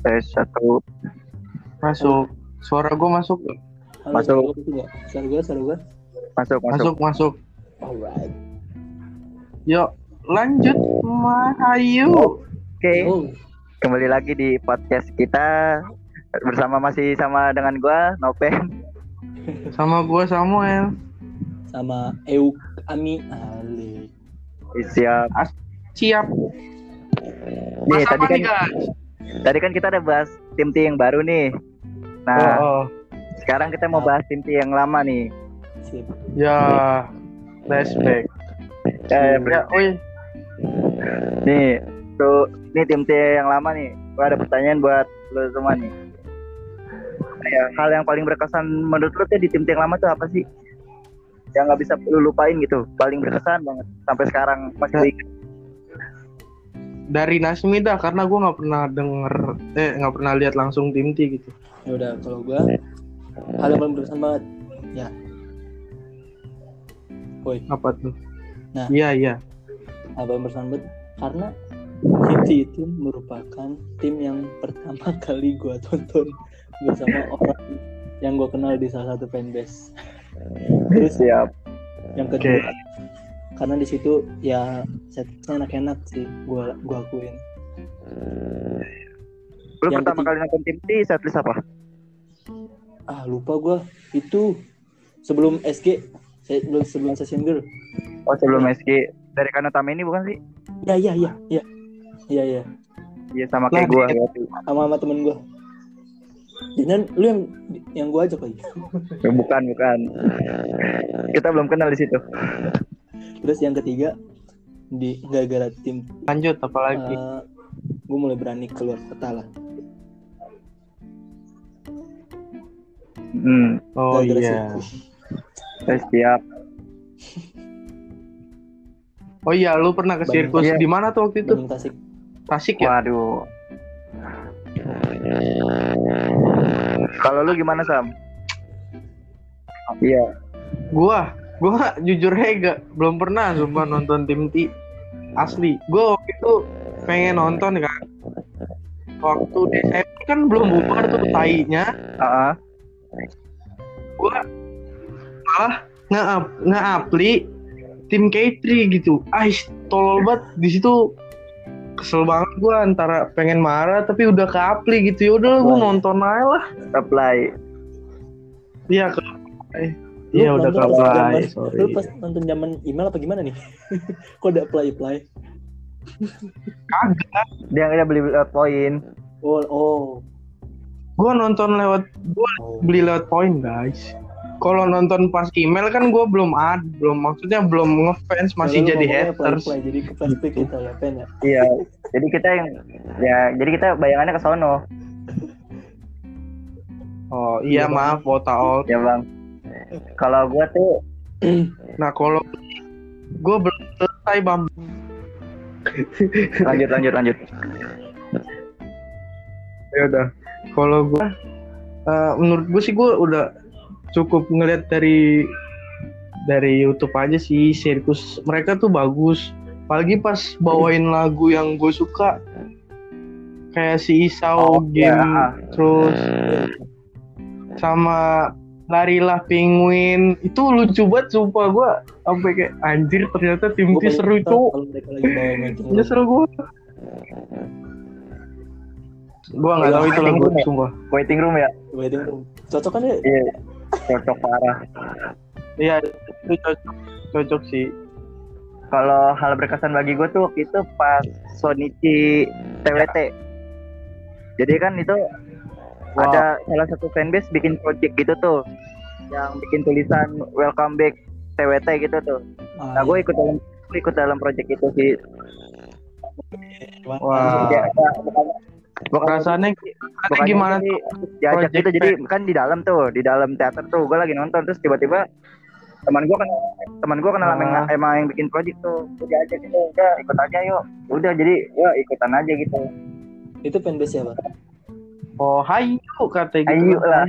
tes satu Masuk. Suara gue masuk. Halo, Masuk. suara gue, suara gue. masuk masuk Masuk, masuk. Alright. Yuk, lanjut. Mahayu. oke kembali lagi di podcast kita bersama masih sama dengan gua Nopen Sama gue Samuel. sama Euk Ami Ali. siap Siap. nih Mas tadi kan nih, guys? Tadi kan kita udah bahas tim tim yang baru nih nah Oh, oh. sekarang kita mau bahas tim tim yang lama nih. Ya, flashback. eh, Ya, wih. nih tuh nih tim tim yang lama nih gua ada pertanyaan buat lo semua nih ya, hal yang paling berkesan menurut lo tuh di tim tim yang lama tuh apa sih yang nggak bisa lu lupain gitu paling berkesan banget sampai sekarang masih Ya. ingat. Dari Nasmida karena gue nggak pernah denger, eh nggak pernah lihat langsung tim T gitu. Ya udah, kalau gue hal yang paling berkesan banget. Ya. Woi, Apa tuh? Nah. Iya, iya. hal yang berkesan banget karena City itu merupakan tim yang pertama kali gue tonton bersama orang yang gue kenal di salah satu fanbase. Terus siap yang kedua karena di situ ya setnya enak-enak sih gua gua akuin. Lu Yang pertama kali nonton tim T setlist apa? Ah lupa gua. Itu sebelum SG se- sebelum sebelum session girl. Oh sebelum SG dari Kano Tameni bukan sih? ya ya ya ya. Ya ya. Iya sama kayak Nah, gua di- berarti. sama sama temen gua. Jangan lu yang yang gua ajak lagi? Ya, Bukan bukan. Kita belum kenal di situ. Terus yang ketiga di gara-gara tim Lanjut, apalagi? eh, gua mulai berani keluar kota lah Hmm, oh gara-gara iya. saya siap. Oh iya, lu pernah ke Bandung. sirkus Iya. di mana tuh waktu itu? Bandung Tasik Tasik ya? Waduh. Kalau lu gimana Sam? Iya. Gua, gua jujur aja gak, belum pernah sumpah nonton tim T. Asli, gua waktu itu pengen nonton kan. Waktu di SMP kan belum bubar tuh tainya. Ah, Gua malah nge-up, nge-appli tim K3 gitu. Ais, tolol banget di situ kesel banget gua antara pengen marah tapi udah ke appli gitu ya udah gua Apply. nonton aja lah apply. iya ke iya udah ke pas apply zaman- sorry. lu pas nonton zaman email apa gimana nih? Kok udah apply apply? Dia dia beli lewat poin. oh oh. Gua nonton lewat gua oh. beli lewat poin guys. Kalau nonton pas email kan gua belum ad belum maksudnya belum ngefans masih jadi haters apply, apply, jadi ke kita ya pen ya? Iya. Jadi kita yang ya jadi kita bayangannya ke sono. oh iya Iya, maaf wota all Ya, Bang. Kalau gua tuh nah kalau gua belum selesai bam. Lanjut lanjut lanjut. ya udah. Kalau gua eh, menurut gua sih gua udah cukup ngeliat dari dari YouTube aja sih sirkus. Mereka tuh bagus. Apalagi pas bawain lagu yang gue suka kayak si Isau Oh, game ya. terus sama larilah penguin itu lucu banget sumpah gua sampai kayak anjir ternyata tim T seru itu ya seru gua gua nggak tahu itu lagu sumpah Waiting room ya. wedding room cocok kan ya Iya. Cocok parah. Iya, itu cocok, cocok sih. Kalau hal berkesan bagi gue tuh waktu itu pas Sonichi TWT. Jadi kan itu Wow. ada salah satu fanbase bikin project gitu tuh, yang bikin tulisan welcome back TWT gitu tuh. Ah, Nah gue ikut dalam gue ikut dalam project itu sih. Wah. Wah. Ya, ya, bukan, bukan Rasanya, bukannya gimana sih diajak project gitu jadi kan di dalam tuh di dalam teater tuh gue lagi nonton terus tiba-tiba teman gue kan teman gue kenal sama yang, Ah. emang yang bikin project tuh gue diajak gitu udah ikut aja yuk udah jadi ya ikutan aja gitu itu fanbase siapa Oh, hayu kata gitu. ayo lah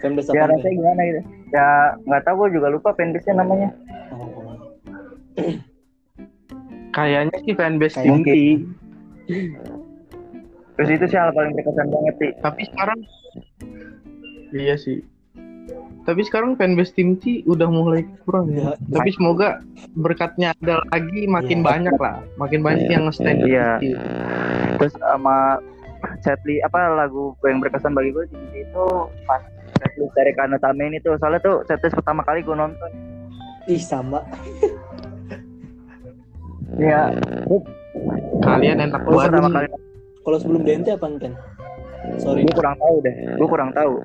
fanbase ya rasanya gimana gitu ya nggak tahu gue juga lupa fanbase nya namanya oh. Kayaknya sih fanbase Kayak T. terus itu sih hal paling berkesan banget sih tapi sekarang iya sih tapi sekarang fanbase tim T udah mulai kurang ya. Ya, Tapi semoga berkatnya ada lagi makin Iya. banyak lah, makin banyak yang nge-stand di Iya. Terus sama setlist apa lagu yang berkesan bagi gue di itu pas setlist dari Kano Tame ini tuh soalnya tuh setlist pertama kali gue nonton ih sama. Iya, Kalian enak gue pertama banget. kali Kalau sebelum DNT apa Ken? Sorry. gue kurang tahu deh, gue kurang tahu.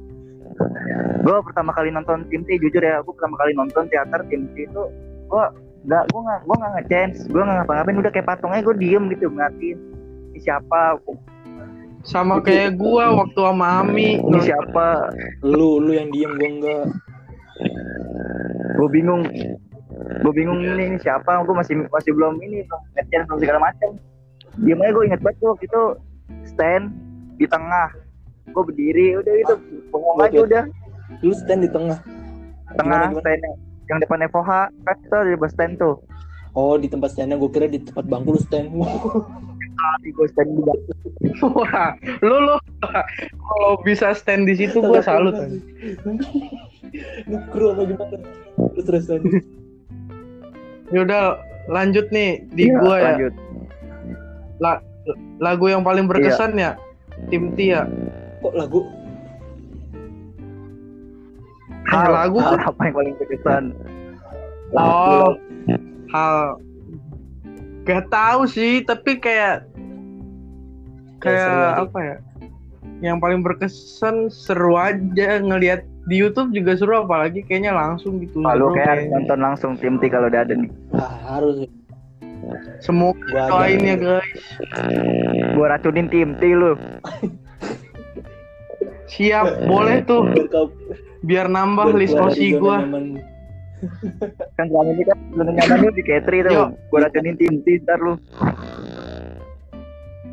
gue pertama kali nonton tim T jujur ya, gue pertama kali nonton teater tim T itu gue nggak gue nggak gue nggak ngechance, gue nggak ngapa-ngapain udah kayak patungnya gue diem gitu ngeliatin ini siapa, Sama kayak gua waktu sama Ami. ini siapa, Lu lu yang diem gua enggak. gue bingung. Gue bingung ini, ini siapa? Gue masih masih belum ini ngechat belum segala macam. Diem aja gue inget banget tuh waktu itu. Stand di tengah. Gue berdiri udah gitu. Bengong aja udah. Lu stand di tengah. tengah Gimana, gimana? stand yang depan FOH kan di bus stand tuh. Oh di tempat standnya gue kira di tempat bangku lu stand. di gue stand di bawah. Wah, lu lu kalau bisa stand di situ gua salut. Nukru apa gimana? Terus terus terus. Yaudah lanjut nih di Iya, gua ya. lanjut Lagu yang paling berkesan ya Tim T ya. Kok lagu? Hal hal, lagu hal apa yang paling berkesan Oh, hal gak tahu sih, tapi kayak Kayak apa ya? Yang paling berkesan seru aja ngelihat di YouTube juga seru apalagi kayaknya langsung gitu. Lalu kayak harus nonton langsung tim T kalau udah ada nih Ah, harus. Semoga Gua doain ya guys. gue racunin tim T lu Siap, boleh tuh Biar nambah list OSI gua. nyaman. Kan selama ini kan zona nyaman lu di K3 tuh Yuk. gue racunin tim T ntar lu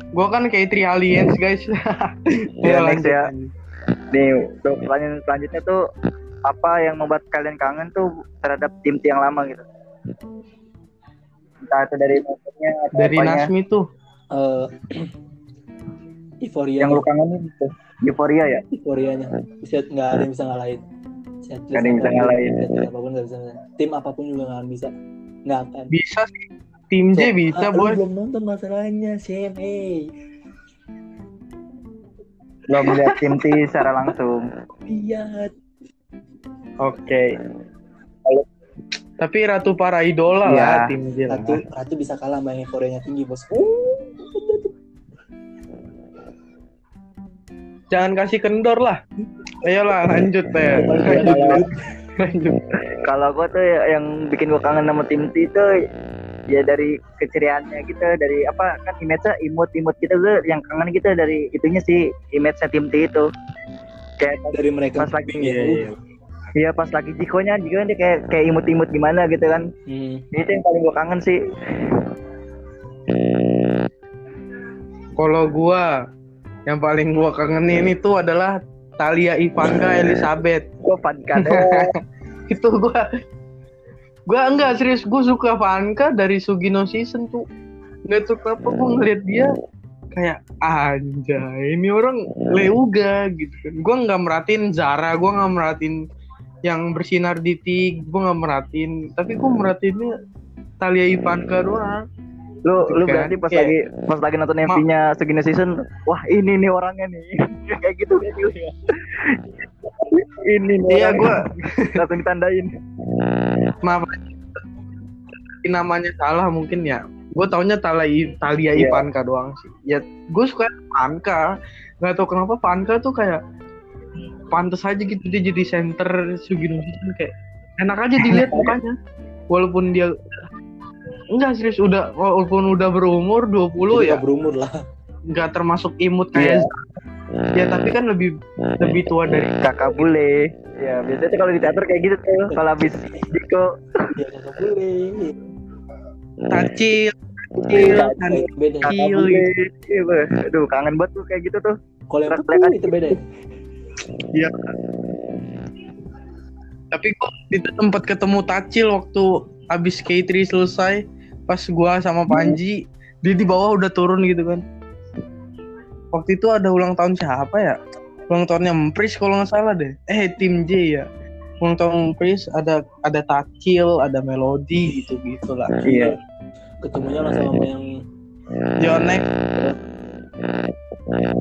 Gua kan kayak Tri Aliens guys. Iya, Ayo, next ya. nih tuh pertanyaan selanjutnya tuh apa yang membuat kalian kangen tuh terhadap tim T yang lama gitu entah itu dari atau Dari apanya. Nasmi tuh. Eh, Euforia yang lu kangenin gitu euforia ya euforianya bisa nggak ada yang bisa ngalahin Set Nggak ada yang bisa ngalahin. apa pun nggak bisa tim apa pun juga nggak akan bisa nggak akan Bisa sih. Tim J So, bisa, ah, boy. belum nonton masalahnya Sam hey belum melihat tim T secara langsung lihat Oke. Tapi Ratu para idola Iya. lah tim J lah. ratu ratu bisa kalah sama yang euforianya tinggi bos uh Jangan kasih kendor lah. Ayolah lanjut teh. Lanjut. Kalau- lanjut. kalau gue tuh ya- yang bikin gue kangen sama tim T itu ya dari keceriaannya gitu dari apa kan image-nya imut-imut gitu tuh yang kangen gitu dari itunya sih image-nya tim T itu kayak dari mereka Pas lagi- ya. Iya, iya. Iya pas lagi Jikonya juga dia kayak kayak imut-imut gimana gitu kan. Hmm. Itu yang paling gue kangen sih. Kalau gua yang paling gua kangenin itu adalah Talia Ivanka Elizabeth. Gue Vanka. Itu gua gua enggak serius gua suka Vanka dari Sugino season tuh. Enggak tahu kenapa gua ngeliat dia kayak anjay ini orang leuga gitu kan. Gua nggak merhatiin Zara, gua nggak merhatiin yang bersinar di tik, gua nggak merhatiin, tapi gua merhatiinnya Talia Ivanka doang. Lu lu Kan? berarti pas Kayak- lagi pas lagi nonton MV-nya Sugino season, wah ini nih orangnya nih. kayak gitu gitu. ini nih. Iya gua langsung ditandain. maaf namanya salah mungkin ya gue taunya Talia Talia Iya. Ivanka doang sih ya gue suka Ivanka nggak tahu kenapa Ivanka tuh kayak pantas aja gitu dia jadi center Sugino Season kayak enak aja dilihat mukanya walaupun dia enggak serius udah walaupun udah berumur 20 Jadi ya nggak berumur lah nggak termasuk imut kayak ya tapi kan lebih lebih tua dari Kakak bule. Ya biasanya kalau di teater kayak gitu tuh. Kalau habis Diko ya Iya, kakak bule. Iya, Bang. Aduh kangen banget tuh kayak gitu tuh. kalau yang betul itu beda Iya. Tapi kok itu tempat ketemu Tacil waktu abis K3 selesai pas gua sama Panji dia di bawah udah turun gitu kan. waktu itu ada ulang tahun siapa ya ulang tahunnya Empris kalau nggak salah deh eh tim J ya ulang tahun Empris ada ada Takil ada Melody gitu gitulah Iya. ketemunya langsung sama yang Yonek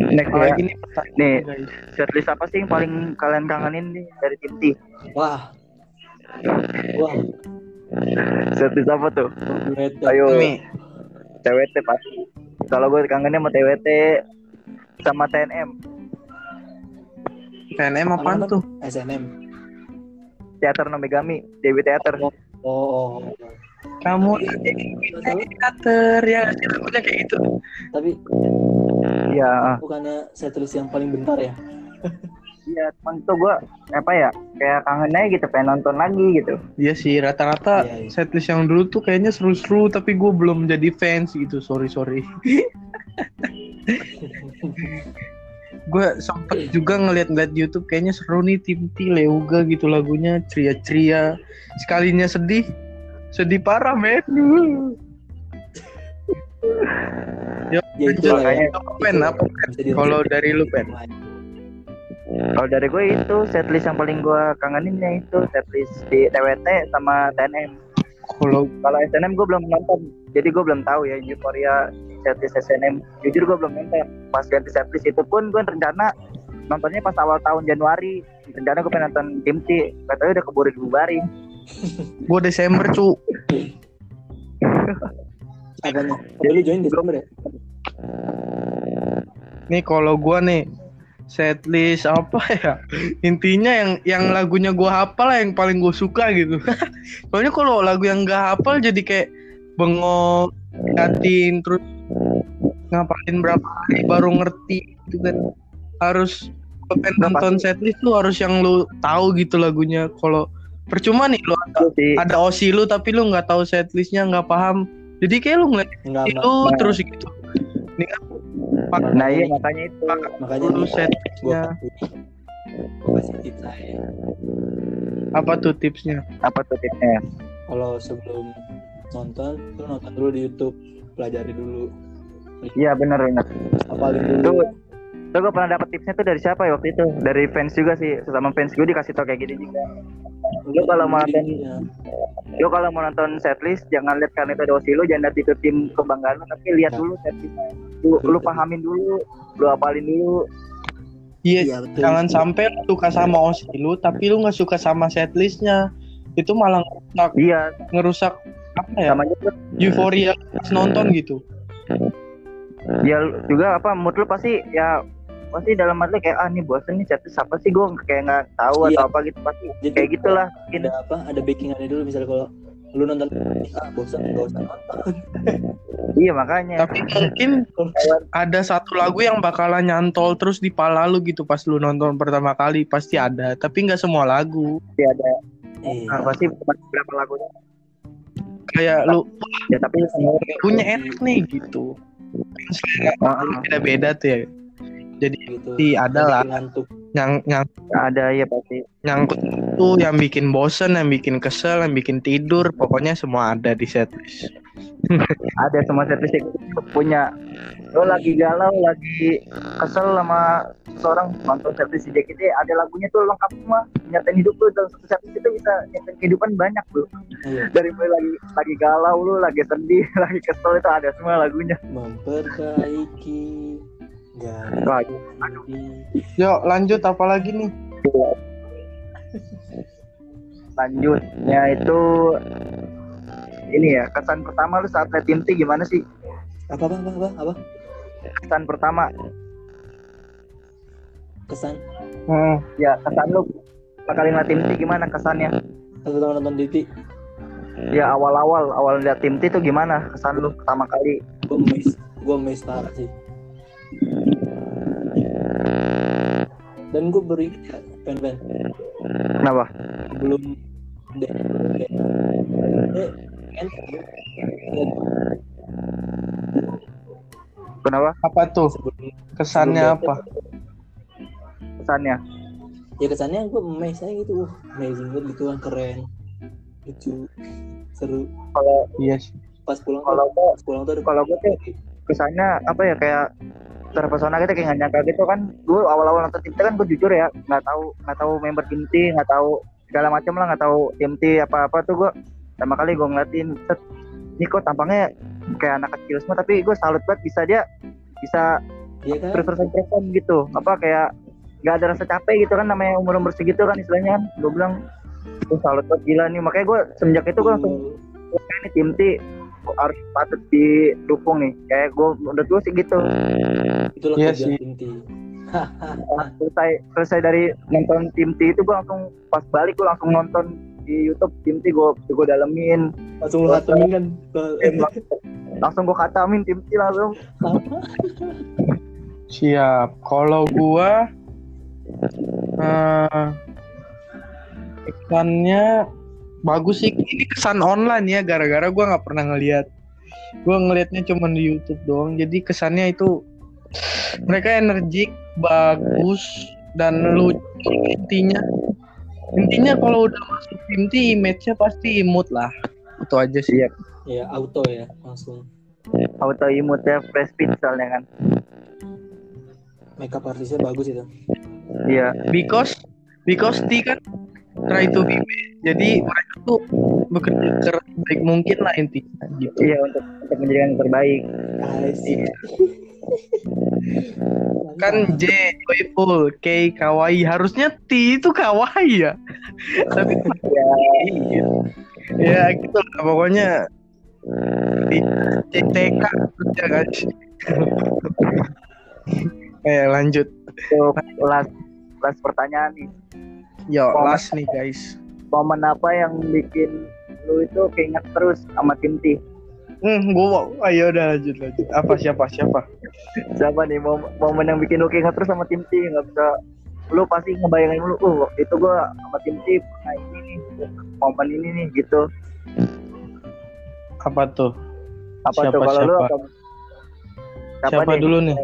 Next ya. apalagi nih pertanyaan Nih. guys Setlist apa sih yang paling kalian kangenin nih dari tim T? wah wah Setlist apa tuh? duet Ayo. nih TWT pasti. Kalau gue kangennya sama TWT sama TNM. TNM apaan tuh SNM Teater Nomegami, Dewi Teater. oh, oh. kamu teater ya lagunya kayak gitu tapi Iya, bukannya setlist yang paling bentar ya iya, cuman tuh gue apa ya kayak kangen aja gitu, pengen nonton lagi gitu. Iya sih rata-rata Iya, iya. setlist yang dulu tuh kayaknya seru-seru tapi gue belum jadi fans gitu sorry sorry. Gue sempet juga ngeliat-ngeliat YouTube kayaknya seru nih tim T Leuga gitu lagunya ceria-ceria. Sekalinya sedih sedih parah men. Ya Lanjut, itu lah ya apa, pen? Apa dirasain. kalau dari lu pen Kalau dari gue itu setlist yang paling gue kangenin ya itu setlist di TWT sama TNM. kalau Kalau SNM gue belum nonton, jadi gue belum tahu ya Euphoria setlist SNM. Jujur gue belum nonton. Pas ganti setlist itu pun gue rencana nontonnya pas awal tahun Januari. Rencana gue pengen nonton tim T, katanya udah keburu dibubarin. gue Desember cu lu join Desember ya nih kalau gue nih setlist apa ya? Intinya yang yang lagunya gue hafal lah yang paling gue suka gitu. Soalnya kalau lagu yang gak hafal jadi kayak bengong ngatin terus ngapain berapa hari baru ngerti gitu kan. Harus nonton setlist tuh harus yang lu tahu gitu lagunya. Kalau percuma nih lu ada, ada osi lu tapi lu nggak tahu setlistnya nggak paham. Jadi kayak lu ngeliat itu terus gitu Nah iya makanya itu. makanya dulu nih, setlistnya gua gua kasih tips aja apa tuh tipsnya Apa tuh tipsnya? kalau sebelum nonton lu nonton dulu di YouTube pelajari dulu Iya benar benar. apalin Tuh, dulu tuh gue pernah dapet tipsnya tuh dari siapa ya waktu itu? Dari fans juga sih, sesama fans gue dikasih tau kayak gini juga. Lu kalau mau nonton, Iya. lu kalau mau nonton setlist jangan lihat karena itu ada osi lu, jangan lihat itu tim kebanggaan lu, tapi lihat Nah. dulu setlistnya. Lu, lu pahamin dulu, lu apalin dulu. iya Iya, betul. jangan sampai lu suka sama osi lu tapi lu nggak suka sama setlistnya. Itu malah ngerusak, Iya, ngerusak apa ya? Sama juga. euforia pas nonton gitu. Ya juga apa mood lu pasti ya pasti dalam hati kayak ah nih bosen nih setlist apa sih? Gue kayak nggak tahu Iya. atau apa gitu. Pasti Jadi kayak gitulah ada apa ada backingannya dulu misalnya kalau lu nonton ah bosan gak usah nonton. Iya makanya. Tapi mungkin ada satu lagu yang bakalan nyantol terus di pala lu gitu pas lu nonton pertama kali pasti ada. Tapi nggak semua lagu. Pasti ada. Iya. Nah, pasti berapa lagunya kayak lu ya tapi punya enak nih gitu. Ah, ah. beda-beda tuh ya jadi gitu pasti ada lah. yang yang ada ya pasti. nyangkut tuh yang bikin bosen, yang bikin kesel, yang bikin tidur, pokoknya semua ada di setlist. ada semua setlist yang punya. Lo lagi galau lagi kesel sama seorang nonton setlist si Jack ini ada lagunya tuh lengkap semua. Nyatain hidup lu dalam satu setlist itu bisa nyatain kehidupan banyak bro. Iya. Dari mulai lagi lagi galau lu lagi sedih lagi kesel itu ada semua lagunya. Memperbaiki Wah, ganti Yuk lanjut apa lagi nih? lanjutnya itu ini ya kesan pertama lu saat liat tim T gimana sih? Apa apa apa apa, apa? kesan pertama. Kesan? Hmm, ya kesan lu kali ngeliat tim T gimana kesannya? Pertama nonton Diti ya awal-awal awal liat tim T itu gimana kesan lu pertama kali? Gue miss gue miss parah sih dan gue beri pen pen kenapa? Belum deh eh, kan? Kenapa? Apa tuh? sebelum Kesannya apa? kesannya? Ya kesannya gue amazed aja gitu. Wah amazing banget gitu kan keren. Lucu seru. Kalau Iya sih. pas pulang kalau pas pulang tuh kalau gua tuh kesannya apa ya kayak terpesona gitu kayak nggak nyangka gitu kan. Gue awal-awal nonton tim T kan gue jujur ya nggak tahu nggak tahu member tim T nggak tahu segala macam lah nggak tahu tim T apa-apa tuh gue pertama kali gue ngeliatin set. Ini kok tampangnya kayak anak kecil semua tapi gue salut banget bisa dia bisa Iya kan? terus-terusan perform gitu. Apa kayak nggak ada rasa capek gitu kan namanya umur-umur segitu kan istilahnya kan. Gue bilang gue salut banget gila nih. Makanya gue semenjak itu gue langsung "Wah, ini tim T harus patut didukung nih kayak gue menurut gue sih gitu Itulah Iya kerjaan sih. inti. selesai selesai dari nonton tim T itu gue langsung pas balik gue langsung nonton di YouTube tim T gue gue dalemin Langsung lu hatamin kan. langsung gue katamin tim T langsung Siap. Kalau gua eh kesannya bagus sih. Ini kesan online ya gara-gara gua nggak pernah ngelihat. Gua ngelihatnya cuma di YouTube doang. Jadi kesannya itu mereka energik, bagus dan lucu intinya. Intinya kalau udah masuk tim T image-nya pasti imut lah. Itu aja sih. Iya. ya auto ya langsung. auto imut ya fresh fit soalnya kan Makeup artisnya bagus itu. iya because because T kan try to be best. jadi mereka tuh bekerja terbaik mungkin lah intinya gitu. Iya untuk untuk menjadi yang terbaik. I see. kan J joyful K kawaii. Harusnya T itu kawaii ya. Tapi ya ya gitu lah pokoknya. Di CTK kerja kan eh lanjut. Last last pertanyaan nih yo last nih guys. Momen apa yang bikin lu itu keinget terus sama tim T? Hmm gua ayo udah lanjut lanjut. Apa siapa siapa? Siapa nih? Mom- momen yang bikin lu keinget terus sama tim T? Nggak bisa. Lu pasti ngebayangin lu uh itu gua sama tim T pernah ini nih momen ini nih gitu. Apa tuh? Apa Siapa, tuh kalau lu siapa? apa siapa nih? dulu nih?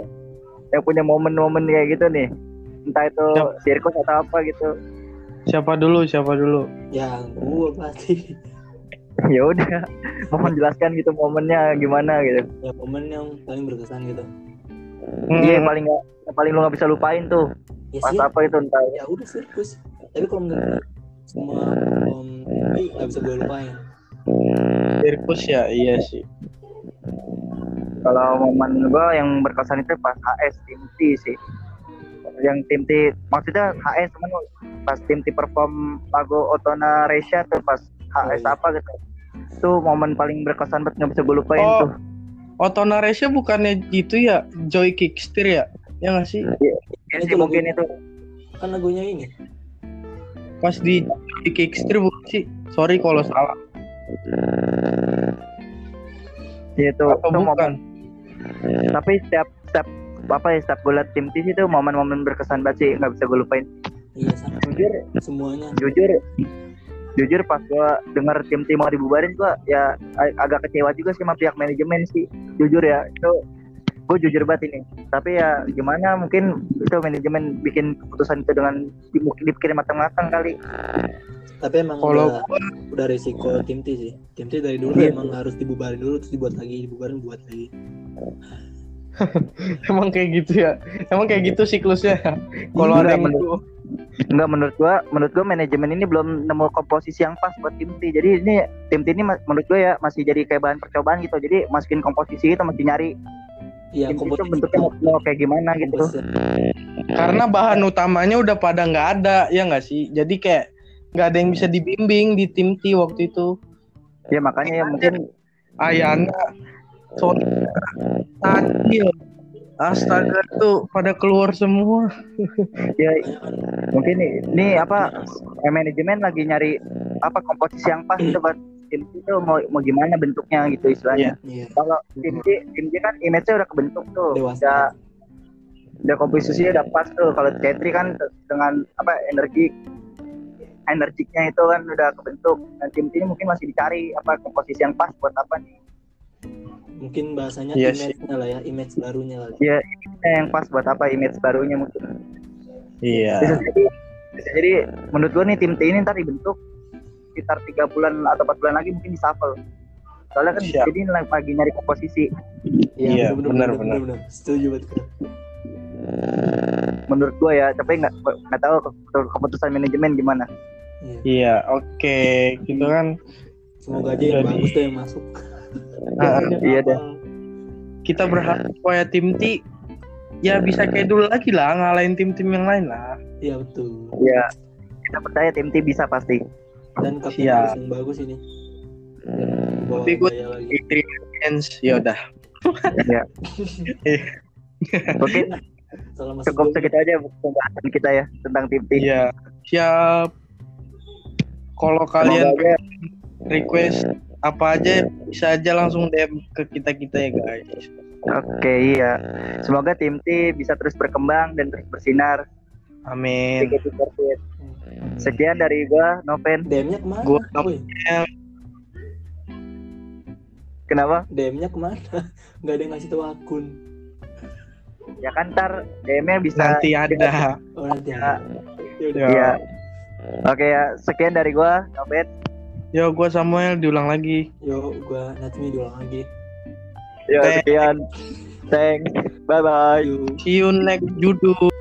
Yang punya momen-momen kayak gitu nih. Entah itu Siapa? sirkus atau apa gitu siapa dulu siapa dulu Ya gua pasti. ya udah mohon jelaskan gitu momennya gimana gitu Ya momen yang paling berkesan gitu. iya yang Hmm, paling nggak yang paling lu nggak bisa lupain tuh Ya pas sih. apa itu entah Ya udah sirkus. Tapi kalau menurut gua, semua om nggak bisa gue lupain. sirkus ya iya sih kalau momen gua yang berkesan itu pas HS tim T sih yang tim T maksudnya HS cuman pas tim T perform lagu Otona Resha tuh pas HS iya. apa gitu. Itu momen paling berkesan banget nggak bisa gue lupain Oh. tuh. Otto Naresha bukannya gitu ya? Joy Kickster ya? Ya nggak sih? Ya Itu sih mungkin lagu- itu. Kan lagunya ini. pas di Joy Kickster bukan sih? Sorry kalau salah. Ya itu itu momen. bukan? Tapi setiap setiap apa ya setiap gue liat tim T itu momen-momen berkesan banget sih nggak bisa gue lupain Iya sama jujur semuanya. jujur jujur pas gue denger tim T mau dibubarin gue ya ag- agak kecewa juga sih sama pihak manajemen sih jujur ya itu gue jujur banget ini tapi ya gimana mungkin itu manajemen bikin keputusan itu dengan dipikirin matang-matang kali Tapi emang Kalau udah, udah resiko tim T sih. Tim T dari dulu Iya. emang harus dibubarin dulu terus dibuat lagi, dibubarin buat lagi. emang kayak gitu ya? Emang kayak gitu siklusnya? Kalau Iya, ada yang menurut- Enggak menurut gua menurut gua manajemen ini belum nemu komposisi yang pas buat tim T. Jadi ini tim T ini menurut gua ya masih jadi kayak bahan percobaan gitu. Jadi masukin komposisi itu mesti nyari. Iya, tim T itu komposisi bentuknya mau, kayak gimana gitu. komposisi. karena bahan utamanya udah pada nggak ada ya nggak sih? Jadi kayak nggak ada yang bisa dibimbing di tim T waktu itu. Ya makanya ya mungkin Ayana Sonia Tadil Astaga tuh pada keluar semua. Ya mungkin nih, ini apa eh, manajemen lagi nyari apa komposisi yang pas itu buat tim itu mau mau gimana bentuknya gitu istilahnya. Iya, kalau tim T tim T kan image-nya udah kebentuk tuh. Udah dewasa. udah komposisinya udah pas tuh. Kalau C3 kan dengan apa energi energiknya itu kan udah kebentuk. Dan tim ini mungkin masih dicari apa komposisi yang pas buat apa nih Mungkin bahasanya Iya sih. image-nya lah ya, image barunya lah. ya image-nya yang pas buat apa image barunya mungkin iya bisa jadi bisa jadi menurut gua nih tim T ini ntar dibentuk sekitar tiga bulan atau empat bulan lagi mungkin di shuffle Soalnya kan Siap. jadi lagi nyari komposisi. Iya, bener, benar, bener, bener. Setuju banget. Menurut gua ya, tapi nggak nggak tahu ke- keputusan manajemen gimana. Iya. Iya, oke. Gitu kan Semoga aja yang Jadi- bagus deh yang masuk. Ah, yang iya deh. kita berharap supaya tim T ya bisa kayak dulu lagi lah ngalahin tim-tim yang lain lah. Iya betul. Iya. Kita percaya tim T bisa pasti. Dan kapten harus yang bagus ini. Bawa Tapi lagi. Experience ya udah. Iya. Mungkin Selama cukup segitu aja pembahasan kita ya tentang tim T. Iya, siap. Kalau kalian request apa aja bisa aja langsung DM ke kita kita ya guys. Oke iya. Semoga tim T bisa terus berkembang dan terus bersinar. Amin. Sekian dari gua Noven. DM-nya ke mana? Gua- Woi, Kenapa? DM-nya ke mana? Gak ada yang ngasih tahu akun. Ya kan ntar DM-nya bisa Nanti ada. Oh nanti Ya. ada. Ya udah. Ya. Iya. Oke ya, sekian dari gua Noven. Yo, gua Samuel diulang lagi. Yo, gua Natmi diulang lagi. Ya Thanks. sekian. Thanks. Bye bye. Yuk. See you next judul.